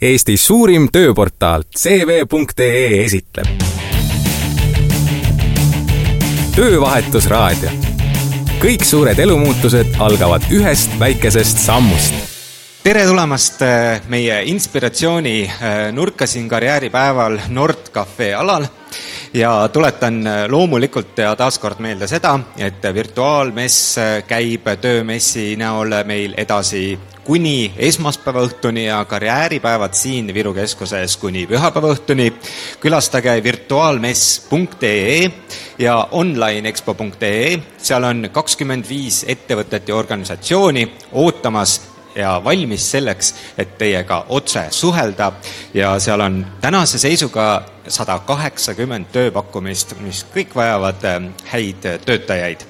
Eesti suurim tööportaal CV.ee esitleb. töövahetusraadio. kõik suured elumuutused algavad ühest väikesest sammust. tere tulemast äh, meie inspiratsiooni äh, nurka siin karjääripäeval Nord Cafe alal ja tuletan äh, loomulikult ja taaskord meelde seda, et virtuaalmess käib töömessi näol meil edasi kuni esmaspäeva õhtuni ja karjääripäevad siin Viru keskuses kuni pühapäeva õhtuni. külastage virtuaalmess.ee ja onlineexpo.ee, seal on kakskümmend viis ettevõtet ja organisatsiooni ootamas ja valmis selleks, et teiega otse suhelda ja seal on tänase seisuga sada kaheksakümmend tööpakkumist, mis kõik vajavad äh, häid töötajaid.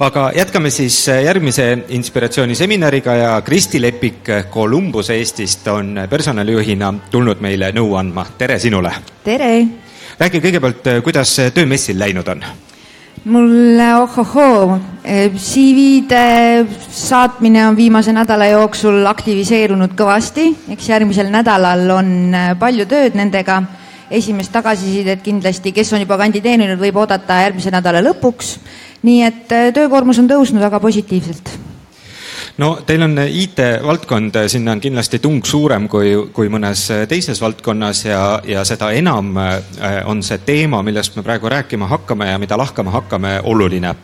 aga jätkame siis äh, järgmise inspiratsiooniseminariga ja Kristi Lepik Columbus Eestist on personalijuhina tulnud meile nõu andma, tere sinule! tere! räägi kõigepealt, äh, kuidas töömessil läinud on mul ohohoo, CV-de saatmine on viimase nädala jooksul aktiviseerunud kõvasti, eks järgmisel nädalal on äh, palju tööd nendega. esimest tagasisidet kindlasti, kes on juba kandideerinud, võib oodata järgmise nädala lõpuks. nii et äh, töökoormus on tõusnud väga positiivselt no teil on IT-valdkond, sinna on kindlasti tung suurem kui, kui mõnes teises valdkonnas ja, ja seda enam on see teema, millest me praegu rääkima hakkame ja mida lahkama hakkame, oluline.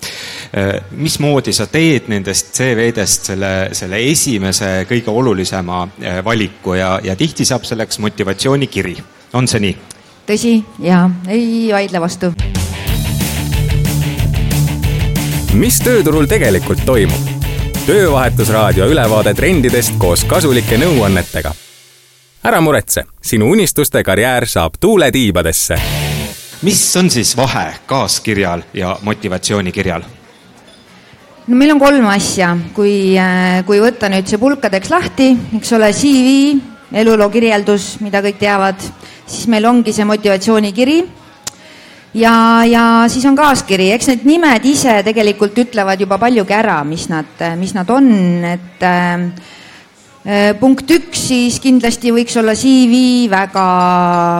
Mismoodi sa teed nendest CV-dest selle, selle esimese kõige olulisema valiku ja, ja tihti saab selleks motivatsioonikiri, on see nii? tõsi ja ei vaidle vastu. mis tööturul tegelikult toimub? Töövahetusraadio ülevaade trendidest koos kasulike nõuannetega. ära muretse, sinu unistuste karjäär saab tuule tiibadesse. mis on siis vahe kaaskirjal ja motivatsioonikirjal? no meil on kolm asja, kui, äh, kui võtta nüüd see pulkadeks lahti, eks ole, CV, eluloo kirjeldus, mida kõik teavad, siis meil ongi see motivatsioonikiri ja, ja siis on kaaskiri, eks need nimed ise tegelikult ütlevad juba paljugi ära, mis nad, mis nad on, et äh, punkt üks siis kindlasti võiks olla CV väga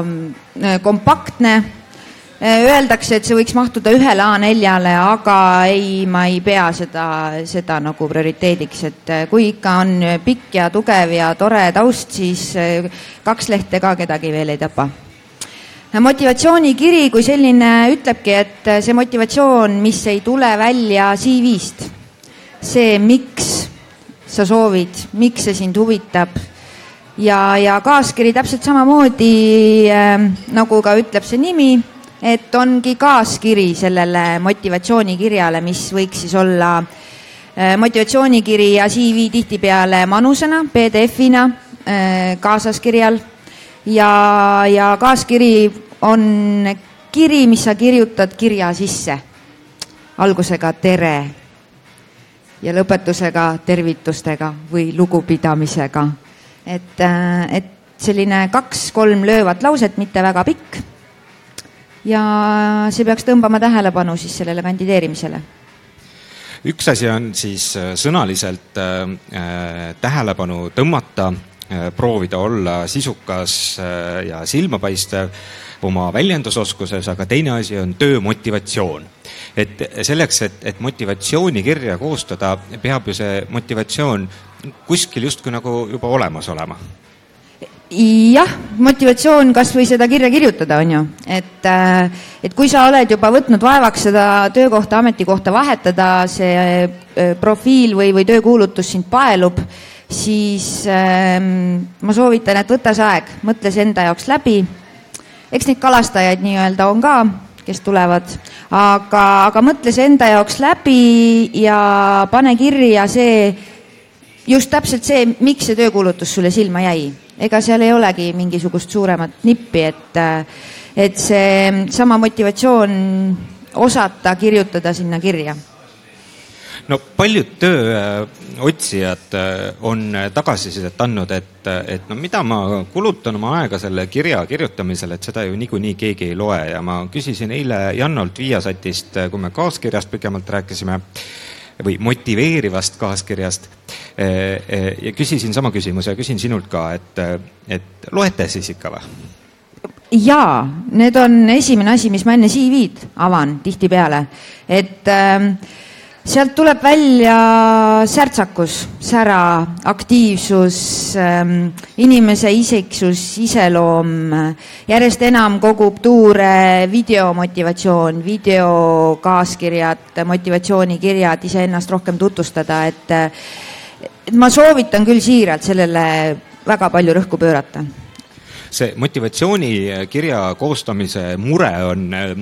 äh, kompaktne. Äh,. Öeldakse, et see võiks mahtuda ühele A4-le, aga ei, ma ei pea seda, seda nagu prioriteediks, et äh, kui ikka on pikk ja tugev ja tore taust, siis äh, kaks lehte ka kedagi veel ei tapa motivatsioonikiri kui selline ütlebki, et see motivatsioon, mis ei tule välja CV-st, see, miks sa soovid, miks see sind huvitab. Ja, ja kaaskiri täpselt samamoodi äh, nagu ka ütleb see nimi, et ongi kaaskiri sellele motivatsioonikirjale, mis võiks siis olla äh, motivatsioonikiri ja CV tihtipeale manusena, PDF-ina äh, kaasas kirjal ja, ja kaaskiri on kiri, mis sa kirjutad kirja sisse algusega tere ja lõpetusega tervitustega või lugupidamisega. et, äh, et selline kaks-kolm löövat lauset, mitte väga pikk. ja see peaks tõmbama tähelepanu siis sellele kandideerimisele üks asi on siis äh, sõnaliselt äh, äh, tähelepanu tõmmata proovida olla sisukas äh, ja silmapaistev oma väljendusoskuses, aga teine asi on töömotivatsioon. et selleks, et, et motivatsioonikirja koostada, peab ju see motivatsioon kuskil justkui nagu juba olemas olema jah, motivatsioon kas või seda kirja kirjutada, on ju, et, äh, et kui sa oled juba võtnud vaevaks seda töökohta, ametikohta vahetada, see profiil või, või töökuulutus sind paelub siis ähm, ma soovitan, et võta see aeg, mõtle see enda jaoks läbi. eks neid kalastajaid nii-öelda on ka, kes tulevad, aga, aga mõtle see enda jaoks läbi ja pane kirja see, just täpselt see, miks see töökuulutus sulle silma jäi. ega seal ei olegi mingisugust suuremat nippi, et, et see sama motivatsioon osata kirjutada sinna kirja no paljud tööotsijad äh, on tagasisidet andnud, et, et no mida ma kulutan oma aega selle kirja kirjutamisele, et seda ju niikuinii keegi ei loe ja ma küsisin eile Jannolt Viasatist, kui me kaaskirjast pikemalt rääkisime, või motiveerivast kaaskirjast. ja küsisin sama küsimuse, küsin sinult ka, et, et loete siis ikka või? jaa, need on esimene asi, mis ma enne CV-d avan tihtipeale, et äh, sealt tuleb välja särtsakus, sära, aktiivsus, ähm, inimese isiksus, iseloom, järjest enam kogub tuure videomotivatsioon, videokaaskirjad, motivatsioonikirjad, iseennast rohkem tutvustada, et et ma soovitan küll siiralt sellele väga palju rõhku pöörata see motivatsioonikirja koostamise mure on äh,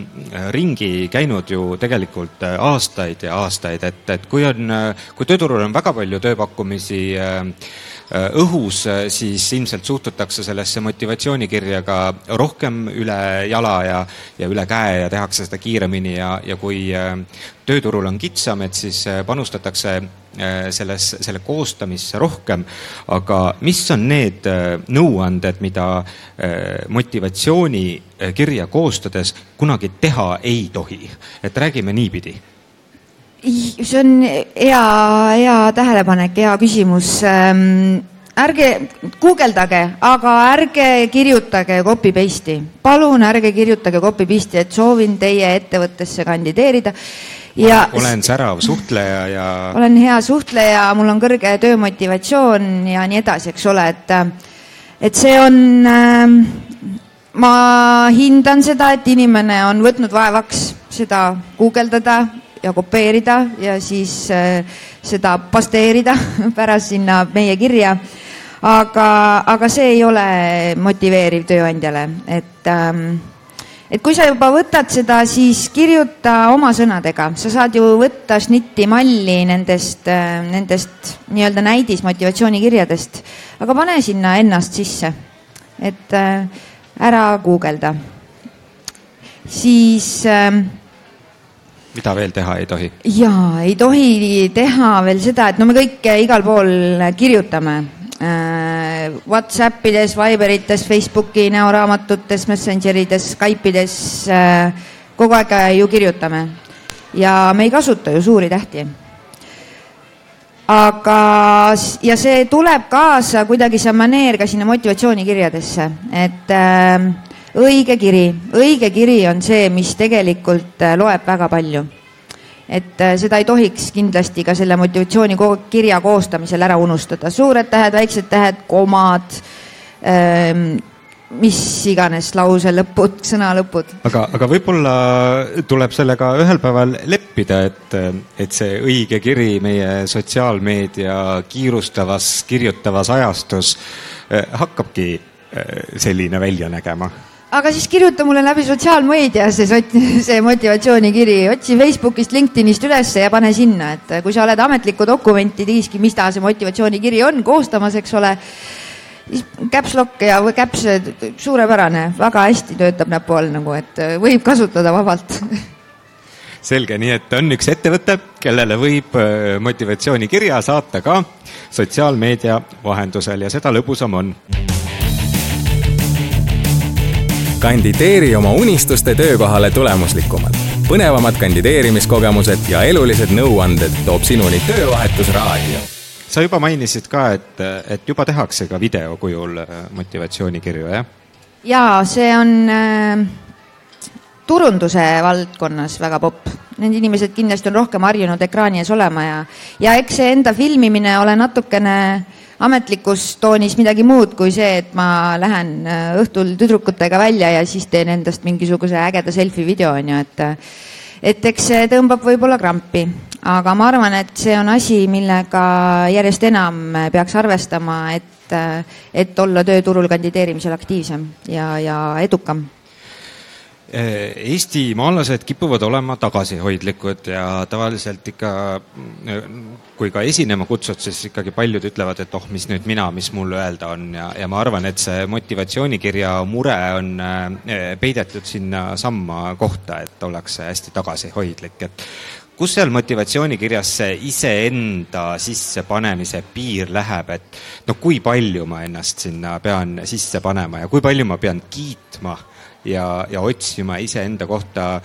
ringi käinud ju tegelikult äh, aastaid ja aastaid, et, et kui on, äh, kui tööturul on väga palju tööpakkumisi õhus, siis ilmselt suhtutakse sellesse motivatsioonikirja ka rohkem üle jala ja, ja üle käe ja tehakse seda kiiremini ja, ja kui tööturul on kitsam, et siis panustatakse Äh, selles, selle koostamisse rohkem, aga mis on need äh, nõuanded, mida äh, motivatsioonikirja koostades kunagi teha ei tohi, et räägime niipidi see on hea, hea tähelepanek, hea küsimus. Ähm, ärge guugeldage, aga ärge kirjutage copy paste'i, palun ärge kirjutage copy paste'i, et soovin teie ettevõttesse kandideerida. Ja olen särav suhtleja ja olen hea suhtleja, mul on kõrge töömotivatsioon ja nii edasi, eks ole, et et see on äh,, ma hindan seda, et inimene on võtnud vaevaks seda guugeldada ja kopeerida ja siis äh, seda pasteerida pärast sinna meie kirja. aga, aga see ei ole motiveeriv tööandjale, et ähm, et kui sa juba võtad seda, siis kirjuta oma sõnadega, sa saad ju võtta šnitti malli nendest, äh, nendest nii-öelda näidismotivatsioonikirjadest, aga pane sinna ennast sisse, et äh, ära guugelda. siis äh, mida veel teha ei tohi? jaa, ei tohi teha veel seda, et no me kõik igal pool kirjutame Äh, Whatsappides, Viberites, Facebooki näoraamatutes, Messengerides, Skype'ides äh, kogu aeg ju kirjutame ja me ei kasuta ju suuri tähti. aga, ja see tuleb kaasa kuidagi see maneer ka sinna motivatsioonikirjadesse, et äh, õige kiri, õige kiri on see, mis tegelikult loeb väga palju. Et äh, seda ei tohiks kindlasti ka selle motivatsioonikirja koostamisel ära unustada, suured tähed, väiksed tähed, komad ähm,, mis iganes lause lõpud, sõna lõpud. aga, aga võib-olla tuleb sellega ühel päeval leppida, et, et see õige kiri meie sotsiaalmeedia kiirustavas, kirjutavas ajastus äh, hakkabki äh, selline välja nägema aga siis kirjuta mulle läbi sotsiaalmeedia see, see motivatsioonikiri, otsi Facebookist, LinkedInist ülesse ja pane sinna, et kui sa oled ametlikku dokumenti siiski, mis ta see motivatsioonikiri on koostamas, eks ole, siis caps lock ja caps suurepärane, väga hästi töötab näpu all nagu, et võib kasutada vabalt. Selge, nii et on üks ettevõte, kellele võib äh, motivatsioonikirja saata ka sotsiaalmeedia vahendusel ja seda lõbusam on kandideeri oma unistuste töökohale tulemuslikumalt. põnevamad kandideerimiskogemused ja elulised nõuanded toob sinuni Töövahetusraadio. sa juba mainisid ka, et, et juba tehakse ka video kujul äh, motivatsioonikirju, jah? jaa, see on äh, turunduse valdkonnas väga popp. Need inimesed kindlasti on rohkem harjunud ekraani ees olema ja, ja eks see enda filmimine ole natukene äh, ametlikus toonis midagi muud kui see, et ma lähen äh, õhtul tüdrukutega välja ja siis teen endast mingisuguse ägeda selfie video, on ju, et et eks see tõmbab võib-olla krampi, aga ma arvan, et see on asi, millega järjest enam peaks arvestama, et, et olla tööturul kandideerimisel aktiivsem ja, ja edukam eestimaalased kipuvad olema tagasihoidlikud ja tavaliselt ikka, kui ka esinema kutsud, siis ikkagi paljud ütlevad, et oh, mis nüüd mina, mis mul öelda on. Ja, ja ma arvan, et see motivatsioonikirja mure on eh, peidetud sinna samma kohta, et ollakse hästi tagasihoidlik, et kus seal motivatsioonikirjas see iseenda sissepanemise piir läheb, et no kui palju ma ennast sinna pean sisse panema ja kui palju ma pean kiitma ja, ja otsima iseenda kohta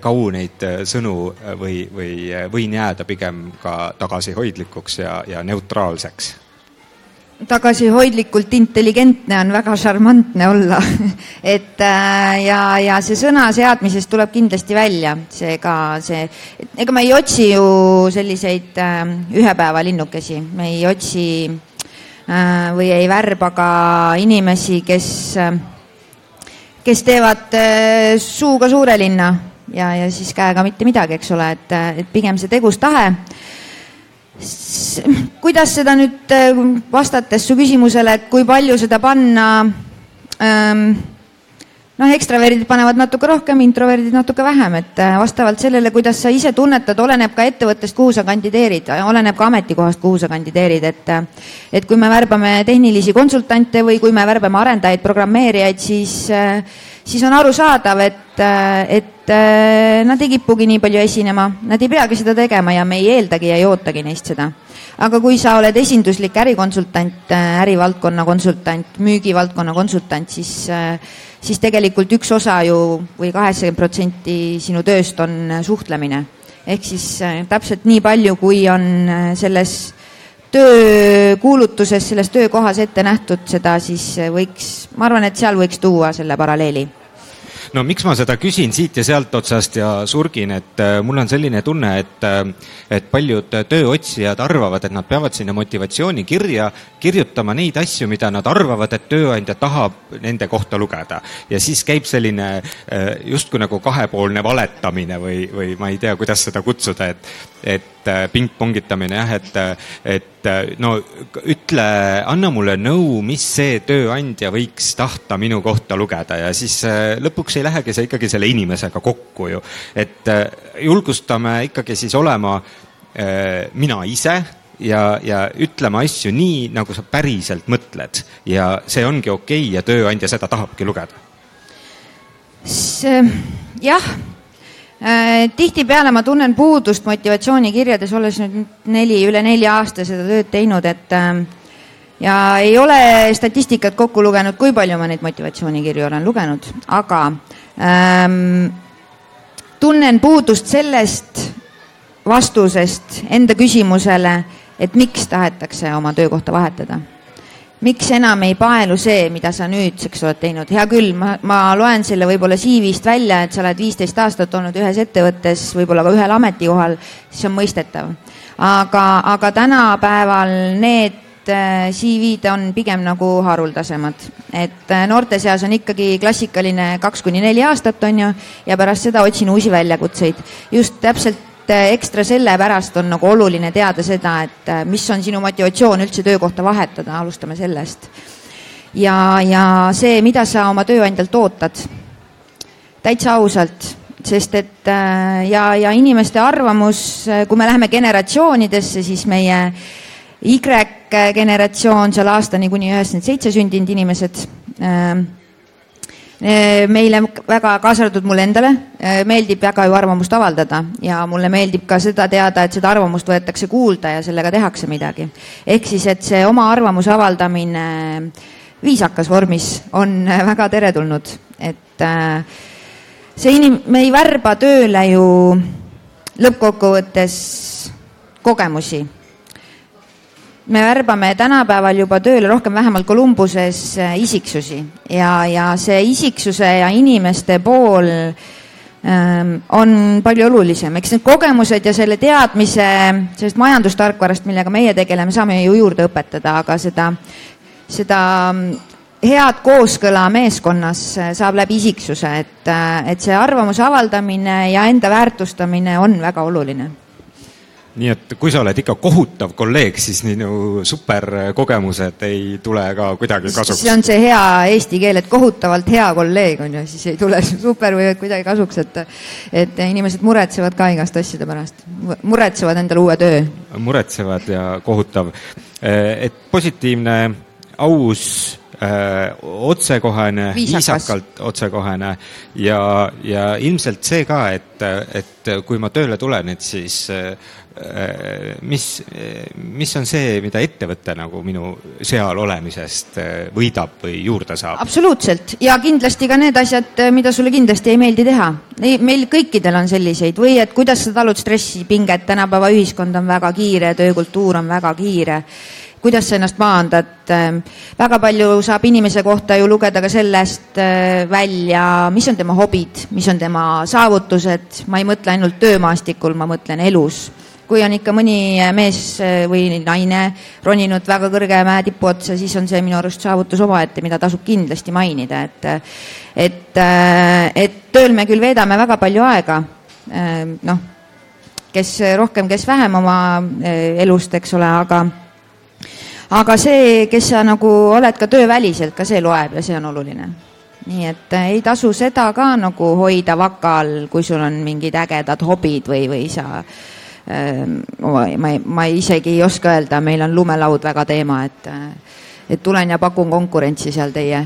kauneid sõnu või, või võin jääda pigem ka tagasihoidlikuks ja, ja neutraalseks. Tagasihoidlikult intelligentne on väga šarmantne olla. Et äh, ja, ja see sõna seadmisest tuleb kindlasti välja, seega see, ega me ei otsi ju selliseid äh, ühepäevalinnukesi, me ei otsi äh, või ei värba ka inimesi, kes, kes teevad suuga suure linna ja, ja siis käega mitte midagi, eks ole, et, et pigem see tegus tahe kuidas seda nüüd äh, vastates su küsimusele, et kui palju seda panna ähm, noh, ekstraverdid panevad natuke rohkem, introverdid natuke vähem, et äh, vastavalt sellele, kuidas sa ise tunnetad, oleneb ka ettevõttest, kuhu sa kandideerid, oleneb ka ametikohast, kuhu sa kandideerid, et äh, et kui me värbame tehnilisi konsultante või kui me värbame arendajaid, programmeerijaid, siis siis on arusaadav, et, et nad ei kipugi nii palju esinema, nad ei peagi seda tegema ja me ei eeldagi ja ei ootagi neist seda. aga kui sa oled esinduslik ärikonsultant, ärivaldkonna konsultant, müügivaldkonna konsultant, siis, siis tegelikult üks osa ju või kaheksakümmend protsenti sinu tööst on suhtlemine. ehk siis täpselt nii palju, kui on selles töökuulutuses, selles töökohas ette nähtud, seda siis võiks, ma arvan, et seal võiks tuua selle paralleeli no miks ma seda küsin siit ja sealt otsast ja surgin, et äh, mul on selline tunne, et, äh, et paljud tööotsijad arvavad, et nad peavad sinna motivatsioonikirja kirjutama neid asju, mida nad arvavad, et tööandja tahab nende kohta lugeda. ja siis käib selline äh, justkui nagu kahepoolne valetamine või, või ma ei tea, kuidas seda kutsuda, et, et pingpongitamine jah, et, et no ütle, anna mulle nõu, mis see tööandja võiks tahta minu kohta lugeda ja siis lõpuks ei lähegi see ikkagi selle inimesega kokku ju. et äh, julgustame ikkagi siis olema äh, mina ise ja, ja ütlema asju nii, nagu sa päriselt mõtled ja see ongi okei okay ja tööandja seda tahabki lugeda. jah äh, tihtipeale ma tunnen puudust motivatsioonikirjades, olles nüüd neli, üle nelja aasta seda tööd teinud, et äh, ja ei ole statistikat kokku lugenud, kui palju ma neid motivatsioonikirju olen lugenud, aga ähm, tunnen puudust sellest vastusest enda küsimusele, et miks tahetakse oma töökohta vahetada. miks enam ei paelu see, mida sa nüüdseks oled teinud, hea küll, ma, ma loen selle võib-olla CV-st välja, et sa oled viisteist aastat olnud ühes ettevõttes, võib-olla ka ühel ametikohal, siis on mõistetav. aga, aga tänapäeval need Äh, CV-d on pigem nagu haruldasemad, et äh, noorte seas on ikkagi klassikaline kaks kuni neli aastat, on ju, ja pärast seda otsin uusi väljakutseid. just täpselt äh, ekstra sellepärast on nagu oluline teada seda, et mis on sinu motivatsioon üldse töökohta vahetada, alustame sellest. ja, ja see, mida sa oma tööandjalt ootad, täitsa ausalt sest et ja, ja inimeste arvamus, kui me läheme generatsioonidesse, siis meie Y-generatsioon seal aastani kuni üheksakümmend seitse sündinud inimesed. Ähm, äh, meile väga, kaasa arvatud mulle endale, äh, meeldib väga ju arvamust avaldada ja mulle meeldib ka seda teada, et seda arvamust võetakse kuulda ja sellega tehakse midagi. ehk siis, et see oma arvamuse avaldamine viisakas vormis on väga teretulnud, et äh, see inim-, me ei värba tööle ju lõppkokkuvõttes kogemusi me värbame tänapäeval juba tööle rohkem-vähemalt Kolumbuses äh, isiksusi. Ja, ja see isiksuse ja inimeste pool ähm, on palju olulisem, eks need kogemused ja selle teadmise sellest majandustarkvarast, millega meie tegeleme, saame ju juurde õpetada, aga seda, seda mm, head kooskõla meeskonnas äh, saab läbi isiksuse, et, äh, et see arvamuse avaldamine ja enda väärtustamine on väga oluline nii et kui sa oled ikka kohutav kolleeg, siis minu superkogemused ei tule ka kuidagi kasuks. see on see hea eesti keel, et kohutavalt hea kolleeg on ju, siis ei tule super või kuidagi kasuks, et et inimesed muretsevad ka igaste asjade pärast, muretsevad endale uue töö. muretsevad ja kohutav. et positiivne, aus öö, otsekohene, viisakalt otsekohene ja, ja ilmselt see ka, et, et kui ma tööle tulen, et siis öö, mis, mis on see, mida ettevõte nagu minu seal olemisest võidab või juurde saab? absoluutselt ja kindlasti ka need asjad, mida sulle kindlasti ei meeldi teha. meil kõikidel on selliseid või et kuidas sa talud stressi, pinget, tänapäeva ühiskond on väga kiire, töökultuur on väga kiire kuidas sa ennast maandad. Ähm, väga palju saab inimese kohta ju lugeda ka sellest äh, välja, mis on tema hobid, mis on tema saavutused, ma ei mõtle ainult töömaastikul, ma mõtlen elus. Kui on ikka mõni mees äh, või naine roninud väga kõrge mäetipu otsa, siis on see minu arust saavutus omaette, mida tasub kindlasti mainida, et et, äh, et tööl me küll veedame väga palju aega, noh, kes rohkem, kes vähem oma elust, eks ole, aga aga see, kes sa nagu oled ka tööväliselt, ka see loeb ja see on oluline. nii et äh, ei tasu seda ka nagu hoida vaka all, kui sul on mingid ägedad hobid või, või sa äh, ma, ma isegi ei oska öelda, meil on lumelaud väga teema, et, äh, et tulen ja pakun konkurentsi seal teie,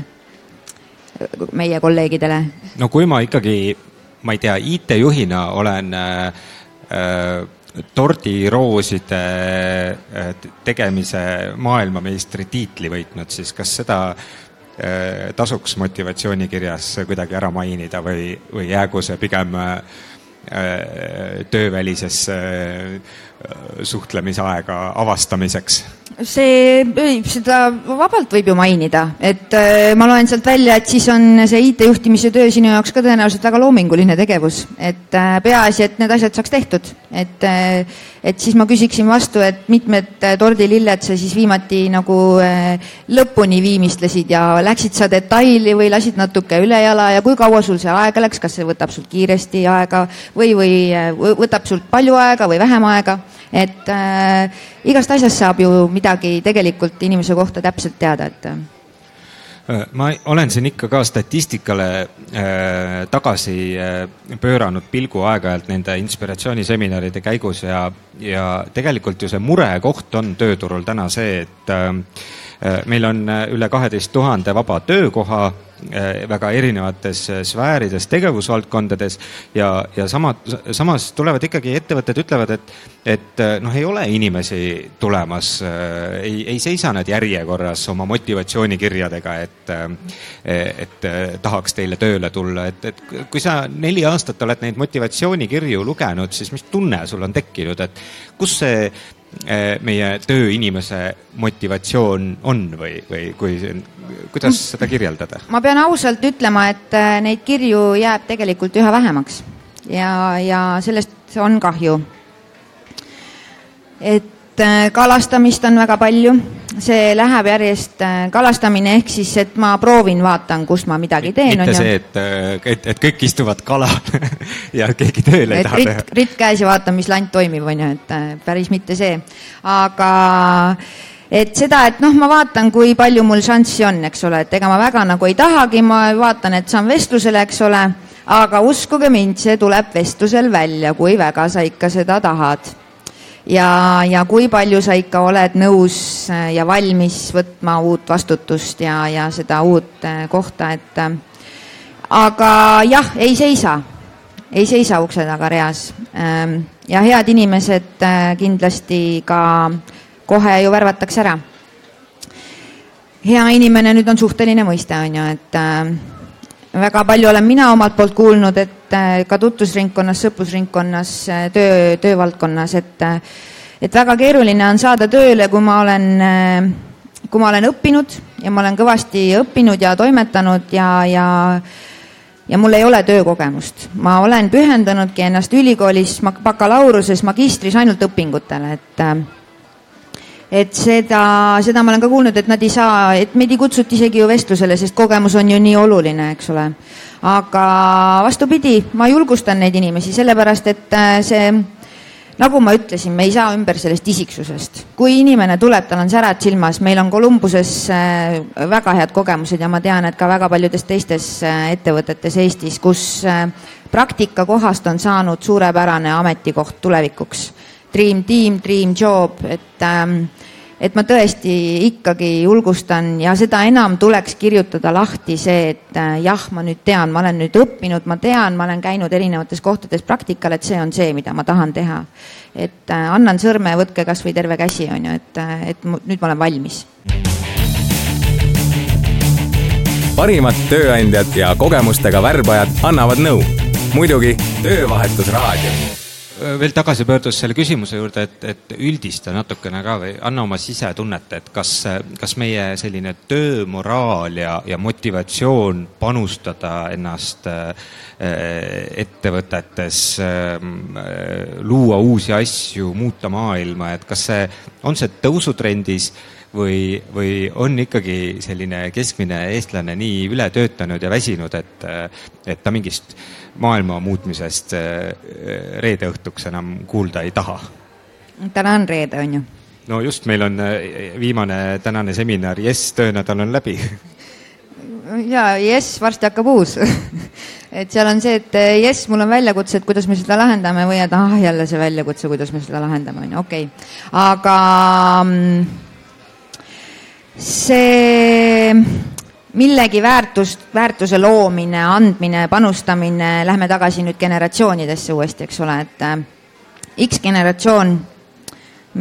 meie kolleegidele. no kui ma ikkagi, ma ei tea, IT-juhina olen äh, äh tordirooside äh, tegemise maailmameistri tiitli võitnud, siis kas seda äh, tasuks motivatsioonikirjas kuidagi ära mainida või, või jäägu see pigem äh, töövälisesse suhtlemisaega avastamiseks? see, seda vabalt võib ju mainida, et äh, ma loen sealt välja, et siis on see IT-juhtimise töö sinu jaoks ka tõenäoliselt väga loominguline tegevus, et äh, peaasi, et need asjad saaks tehtud, et äh, et siis ma küsiksin vastu, et mitmed tordililled sa siis viimati nagu lõpuni viimistlesid ja läksid sa detaili või lasid natuke ülejala ja kui kaua sul see aega läks, kas see võtab sult kiiresti aega või, või võtab sult palju aega või vähem aega et äh, igast asjast saab ju midagi tegelikult inimese kohta täpselt teada, et äh. Äh, ma olen siin ikka ka statistikale äh, tagasi äh, pööranud pilgu aeg-ajalt nende inspiratsiooniseminaride käigus ja, ja tegelikult ju see murekoht on tööturul täna see, et äh, meil on üle kaheteist tuhande vaba töökoha Äh, väga erinevates äh, sfäärides, tegevusvaldkondades ja, ja samad, samas tulevad ikkagi ettevõtted ütlevad, et, et äh, noh, ei ole inimesi tulemas, ei, ei seisa nad järjekorras oma motivatsioonikirjadega, et, et tahaks teile tööle tulla, et, et kui sa neli aastat oled neid motivatsioonikirju lugenud, siis mis tunne sul on tekkinud, et kus see meie tööinimese motivatsioon on või, või kui, kuidas seda kirjeldada? ma pean ausalt ütlema, et eh, neid kirju jääb tegelikult üha vähemaks ja, ja sellest on kahju. et kalastamist on väga palju, see läheb järjest, äh, kalastamine ehk siis, et ma proovin, vaatan, kus ma midagi teen. mitte see, et, äh, et, et kõik istuvad kalal ja keegi tööle ei taha teha. ritt käes ja vaatan, mis lant toimib, on ju, et päris mitte see. aga et seda, et noh, ma vaatan, kui palju mul šanssi on, eks ole, et ega ma väga nagu ei tahagi, ma vaatan, et saan vestlusele, eks ole, aga uskuge mind, see tuleb vestlusel välja, kui väga sa ikka seda tahad ja, ja kui palju sa ikka oled nõus äh, ja valmis võtma uut vastutust ja, ja seda uut äh, kohta, et äh, aga jah, ei seisa, ei seisa ukse taga reas. Ähm, ja head inimesed kindlasti ka kohe ju värvatakse ära. hea inimene nüüd on suhteline mõiste, on ju, et väga palju olen mina omalt poolt kuulnud, et äh, ka tutvusringkonnas, sõprusringkonnas, äh, töö, töövaldkonnas, et äh, et väga keeruline on saada tööle, kui ma olen, kui ma olen õppinud ja ma olen kõvasti õppinud ja toimetanud ja, ja ja mul ei ole töökogemust. ma olen pühendanudki ennast ülikoolis bakalaureuse, magistris ainult õpingutele, et et seda, seda ma olen ka kuulnud, et nad ei saa, et meid ei kutsuta isegi ju vestlusele, sest kogemus on ju nii oluline, eks ole. aga vastupidi, ma julgustan neid inimesi, sellepärast et äh, see nagu ma ütlesin, me ei saa ümber sellest isiksusest. kui inimene tuleb, tal on särad silmas, meil on Kolumbuses äh, väga head kogemused ja ma tean, et ka väga paljudes teistes äh, ettevõtetes Eestis, kus praktikakohast on saanud suurepärane ametikoht tulevikuks dream team, dream job, et ähm, et ma tõesti ikkagi julgustan ja seda enam tuleks kirjutada lahti see, et äh, jah, ma nüüd tean, ma olen nüüd õppinud, ma tean, ma olen käinud erinevates kohtades praktikal, et see on see, mida ma tahan teha. et äh, annan sõrme, võtke kasvõi terve käsi, on ju, et, äh, et nüüd ma olen valmis. parimad tööandjad ja kogemustega värbajad annavad nõu. muidugi Töövahetusraadio veel tagasi pöördudes selle küsimuse juurde, et, et üldista natukene ka või anna oma sisetunnet, et kas, kas meie selline töömoraal ja, ja motivatsioon panustada ennast äh, ettevõtetes äh,, luua uusi asju, muuta maailma, et kas see, on see tõusutrendis või, või on ikkagi selline keskmine eestlane nii ületöötanud ja väsinud, et, et ta mingist maailma muutmisest äh, reede õhtuks enam kuulda ei taha. täna on reede, on ju? no just, meil on äh, viimane tänane seminar, jess, töönädal on läbi. Ja jess, varsti hakkab uus. Et seal on see, et äh, jess, mul on väljakutse, et kuidas me seda lahendame või et ah, jälle see väljakutse, kuidas me seda lahendame, on ju, okei. Okay.. aga mm, see millegi väärtust, väärtuse loomine, andmine, panustamine, lähme tagasi nüüd generatsioonidesse uuesti, eks ole, et äh, X generatsioon,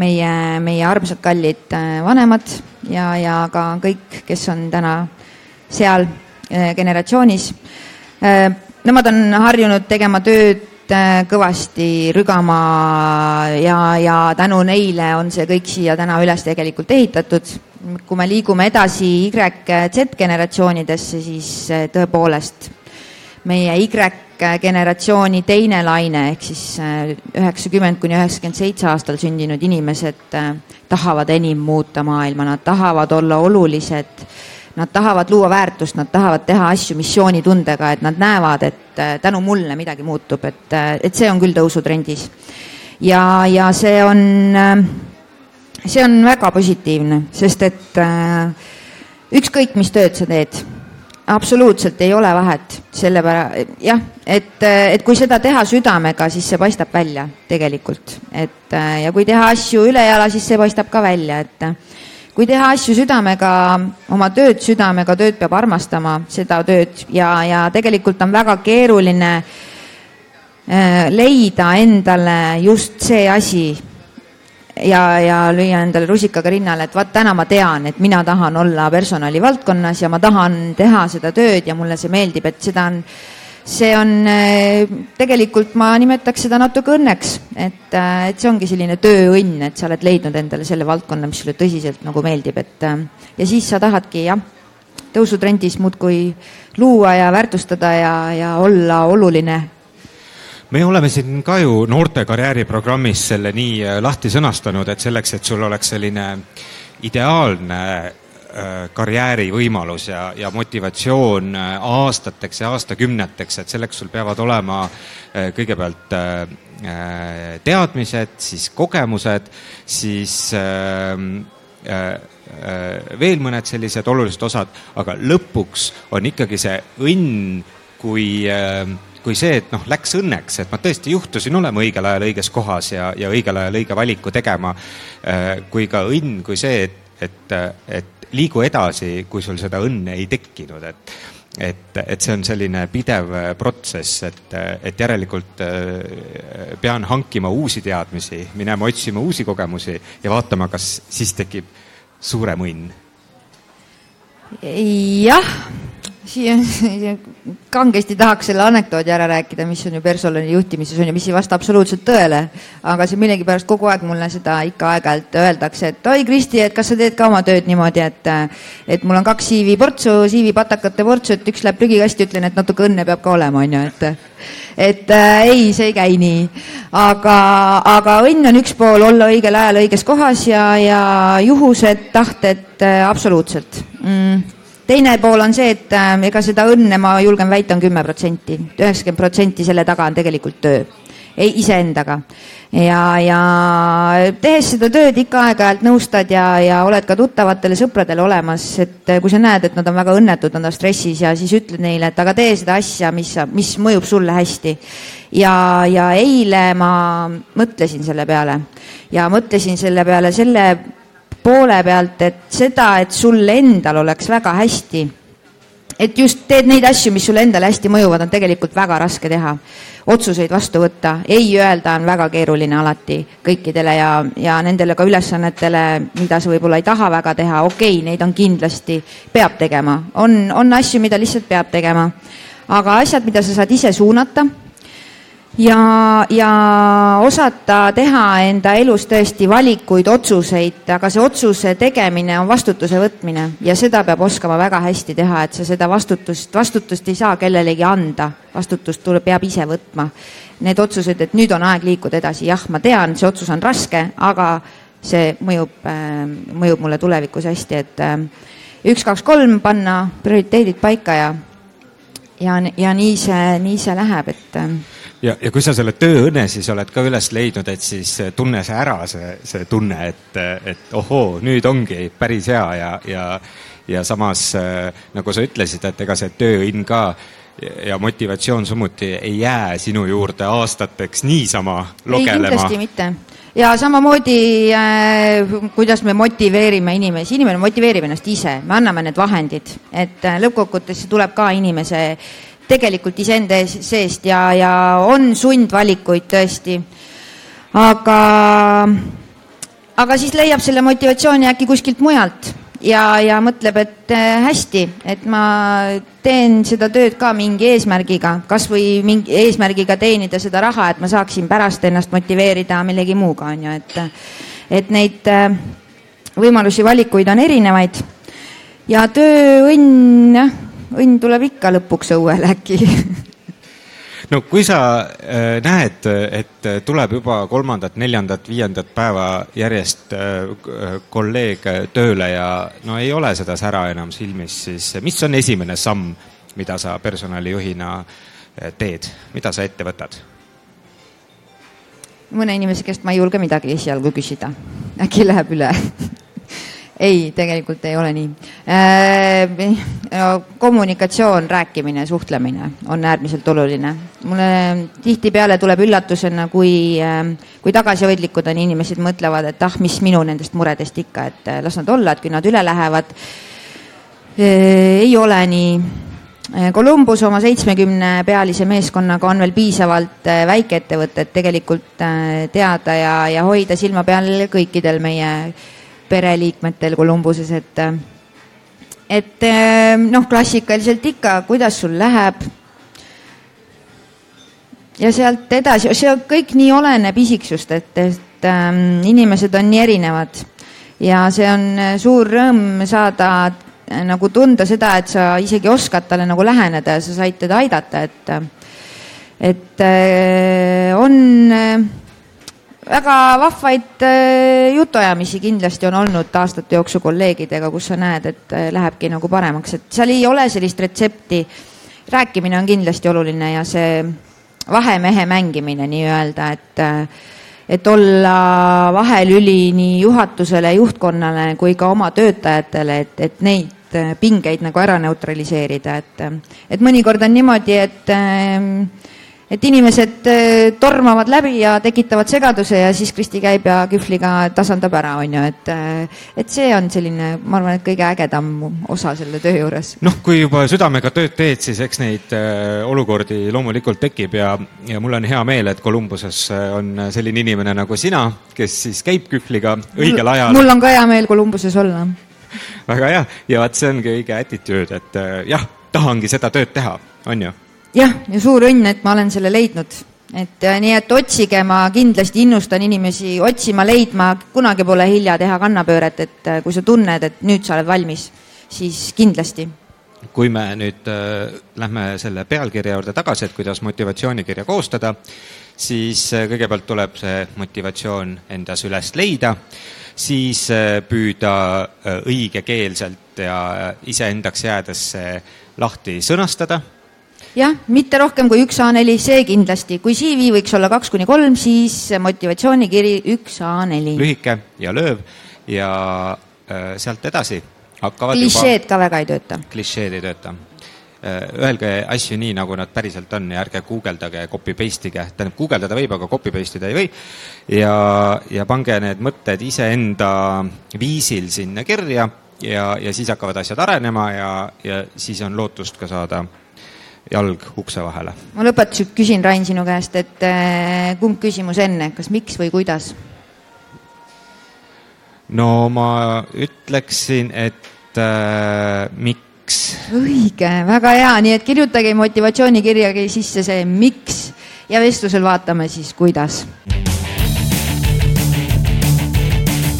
meie, meie armsad kallid äh, vanemad ja, ja ka kõik, kes on täna seal äh, generatsioonis, nemad on harjunud tegema tööd kõvasti rügama ja, ja tänu neile on see kõik siia täna üles tegelikult ehitatud kui me liigume edasi Y-Z generatsioonidesse, siis eh, tõepoolest meie Y-generatsiooni teine laine ehk siis eh, üheksakümmend kuni üheksakümmend seitse aastal sündinud inimesed eh, tahavad enim muuta maailma, nad tahavad olla olulised, nad tahavad luua väärtust, nad tahavad teha asju missioonitundega, et nad näevad, et tänu mulle midagi muutub, et, et see on küll tõusutrendis. ja, ja see on see on väga positiivne, sest et äh, ükskõik, mis tööd sa teed, absoluutselt ei ole vahet, sellepära-, jah, et, et kui seda teha südamega, siis see paistab välja tegelikult, et äh, ja kui teha asju ülejala, siis see paistab ka välja, et äh, kui teha asju südamega, oma tööd südamega, tööd peab armastama, seda tööd ja, ja tegelikult on väga keeruline äh, leida endale just see asi ja, ja lüüa endale rusikaga rinnale, et vaat täna ma tean, et mina tahan olla personalivaldkonnas ja ma tahan teha seda tööd ja mulle see meeldib, et seda on, see on eh, tegelikult, ma nimetaks seda natuke õnneks, et, eh, et see ongi selline tööõnn, et sa oled leidnud endale selle valdkonna, mis sulle tõsiselt nagu meeldib, et eh, ja siis sa tahadki jah, tõusutrendis muudkui luua ja väärtustada ja, ja olla oluline me oleme siin ka ju noorte karjääriprogrammis selle nii äh, lahti sõnastanud, et selleks, et sul oleks selline ideaalne äh, karjäärivõimalus ja, ja motivatsioon äh, aastateks ja aastakümneteks, et selleks sul peavad olema kõigepealt teadmised, siis kogemused, siis veel mõned sellised olulised osad, aga lõpuks on ikkagi see õnn kui äh, kui see, et noh, läks õnneks, et ma tõesti juhtusin olema õigel ajal õiges kohas ja, ja õigel ajal õige valiku tegema, äh, kui ka õnn kui see, et, et, et liigu edasi, kui sul seda õnne ei tekkinud, et et, et see on selline pidev protsess, et, et järelikult äh, pean hankima uusi teadmisi, minema otsima uusi kogemusi ja vaatama, kas siis tekib suurem õnn. jah siia kangesti tahaks selle anekdoodi ära rääkida, mis on ju personali juhtimises on ju, mis ei vasta absoluutselt tõele. aga see millegipärast kogu aeg mulle seda ikka aeg-ajalt öeldakse, et oi Kristi, et kas sa teed ka oma tööd niimoodi, et et mul on kaks CV-portsu, CV-patakate portsu, et üks läheb prügikasti, ütlen, et natuke õnne peab ka olema, on ju, et et äh, ei, see ei käi nii. aga, aga õnn on üks pool, olla õigel ajal õiges kohas ja, ja juhused, tahted äh, absoluutselt mm teine pool on see, et äh, ega seda õnne, ma julgen väita, on kümme protsenti, üheksakümmend protsenti selle taga on tegelikult töö, ei iseendaga. ja, ja tehes seda tööd ikka aeg-ajalt nõustad ja, ja oled ka tuttavatele sõpradele olemas, et äh, kui sa näed, et nad on väga õnnetud, nad on stressis ja siis ütled neile, et aga tee seda asja, mis, mis mõjub sulle hästi. ja, ja eile ma mõtlesin selle peale ja mõtlesin selle peale selle poole pealt, et seda, et sul endal oleks väga hästi et just teed neid asju, mis sulle endale hästi mõjuvad, on tegelikult väga raske teha. otsuseid vastu võtta, ei öelda on väga keeruline alati kõikidele ja, ja nendele ka ülesannetele, mida sa võib-olla ei taha väga teha, okei okay,, neid on kindlasti, peab tegema, on, on asju, mida lihtsalt peab tegema. aga asjad, mida sa saad ise suunata ja, ja osata teha enda elus tõesti valikuid, otsuseid, aga see otsuse tegemine on vastutuse võtmine. Ja seda peab oskama väga hästi teha, et sa seda vastutust, vastutust ei saa kellelegi anda, vastutust tuleb, peab ise võtma. Need otsused, et nüüd on aeg liikuda edasi, jah, ma tean, see otsus on raske, aga see mõjub, äh, mõjub mulle tulevikus hästi, et äh, üks, kaks, kolm, panna prioriteedid paika ja, ja, ja nii see, nii see läheb, et äh, ja, ja kui sa selle tööõnne siis oled ka üles leidnud, et siis tunne see ära, see, see tunne, et, et ohoo, nüüd ongi päris hea ja, ja, ja samas nagu sa ütlesid, et ega see tööõnn ka ja motivatsioon samuti ei jää sinu juurde aastateks niisama logelema. kindlasti mitte. Ja samamoodi äh, kuidas me motiveerime inimesi, inimene motiveerib ennast ise, me anname need vahendid, et äh, lõppkokkuvõttes tuleb ka inimese äh, tegelikult iseenda seest ja, ja on sundvalikuid tõesti. aga, aga siis leiab selle motivatsiooni äkki kuskilt mujalt ja, ja mõtleb, et äh, hästi, et ma teen seda tööd ka mingi eesmärgiga, kasvõi mingi eesmärgiga teenida seda raha, et ma saaksin pärast ennast motiveerida millegi muuga, on ju, et, et neid äh, võimalusi, valikuid on erinevaid ja tööõnn, jah õnn tuleb ikka lõpuks õuele äkki. No kui sa äh, näed, et tuleb juba kolmandat, neljandat, viiendat päeva järjest äh, kolleeg tööle ja no ei ole seda sära enam silmis, siis mis on esimene samm, mida sa personalijuhina äh, teed, mida sa ette võtad? mõne inimese käest ma ei julge midagi esialgu küsida, äkki läheb üle ei, tegelikult ei ole nii äh,. kommunikatsioon, rääkimine, suhtlemine on äärmiselt oluline. mulle tihtipeale tuleb üllatusena, kui äh,, kui tagasihoidlikud on inimesed, mõtlevad, et ah, mis minu nendest muredest ikka, et äh, las nad olla, et kui nad üle lähevad äh,. ei ole nii Columbus oma seitsmekümne pealise meeskonnaga on veel piisavalt äh, väikeettevõtet tegelikult äh, teada ja, ja hoida silma peal kõikidel meie pereliikmetel Columbuses, et et noh, klassikaliselt ikka, kuidas sul läheb. ja sealt edasi, see kõik nii oleneb isiksust, et, et ähm, inimesed on nii erinevad ja see on suur rõõm saada nagu tunda seda, et sa isegi oskad talle nagu läheneda ja sa said teda aidata, et et äh, on äh, väga vahvaid äh, jutuajamisi kindlasti on olnud aastate jooksul kolleegidega, kus sa näed, et äh, lähebki nagu paremaks, et seal ei ole sellist retsepti. rääkimine on kindlasti oluline ja see vahemehe mängimine nii-öelda, et äh, et olla vahelüli nii juhatusele, juhtkonnale kui ka oma töötajatele, et, et neid pingeid nagu ära neutraliseerida, et, et mõnikord on niimoodi, et äh, et inimesed äh, tormavad läbi ja tekitavad segaduse ja siis Kristi käib ja kühvliga tasandab ära, on ju, et äh, et see on selline, ma arvan, et kõige ägedam osa selle töö juures. noh, kui juba südamega tööd teed, siis eks neid äh, olukordi loomulikult tekib ja, ja mul on hea meel, et Kolumbuses on selline inimene nagu sina, kes siis käib kühvliga õigel ajal. mul on ka hea meel Kolumbuses olla väga hea ja vot see ongi õige attitude, et jah, tahangi seda tööd teha, on ju jah, ja suur õnn, et ma olen selle leidnud, et äh, nii, et otsige, ma kindlasti innustan inimesi otsima, leidma, kunagi pole hilja teha kannapööret, et äh, kui sa tunned, et nüüd sa oled valmis, siis kindlasti. Kui me nüüd äh, lähme selle pealkirja juurde tagasi, et kuidas motivatsioonikirja koostada, siis äh, kõigepealt tuleb see motivatsioon endas üles leida, siis äh, püüda õigekeelselt ja iseendaks jäädes see lahti sõnastada jah, mitte rohkem kui üks A4, see kindlasti, kui CV võiks olla kaks kuni kolm, siis motivatsioonikiri üks A4. lühike ja lööv ja äh, sealt edasi hakkavad klišeed juba... ka väga ei tööta. klišeed ei tööta. öelge asju nii, nagu nad päriselt on ja ärge guugeldage, copy paste ige, tähendab, guugeldada võib, aga copy paste ida ei või. ja, ja pange need mõtted iseenda viisil sinna kirja ja, ja siis hakkavad asjad arenema ja, ja siis on lootust ka saada jalg ukse vahele. ma lõpetuseks küsin, Rain, sinu käest, et äh, kumb küsimus enne, kas miks või kuidas? no ma ütleksin, et äh, miks. õige, väga hea, nii et kirjutage motivatsioonikirjagi sisse see miks ja vestlusel vaatame siis, kuidas.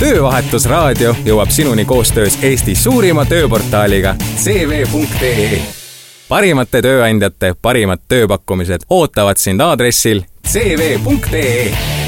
töövahetusraadio jõuab sinuni koostöös Eesti suurima tööportaaliga cv.ee parimate tööandjate parimad tööpakkumised ootavad sind aadressil cv.ee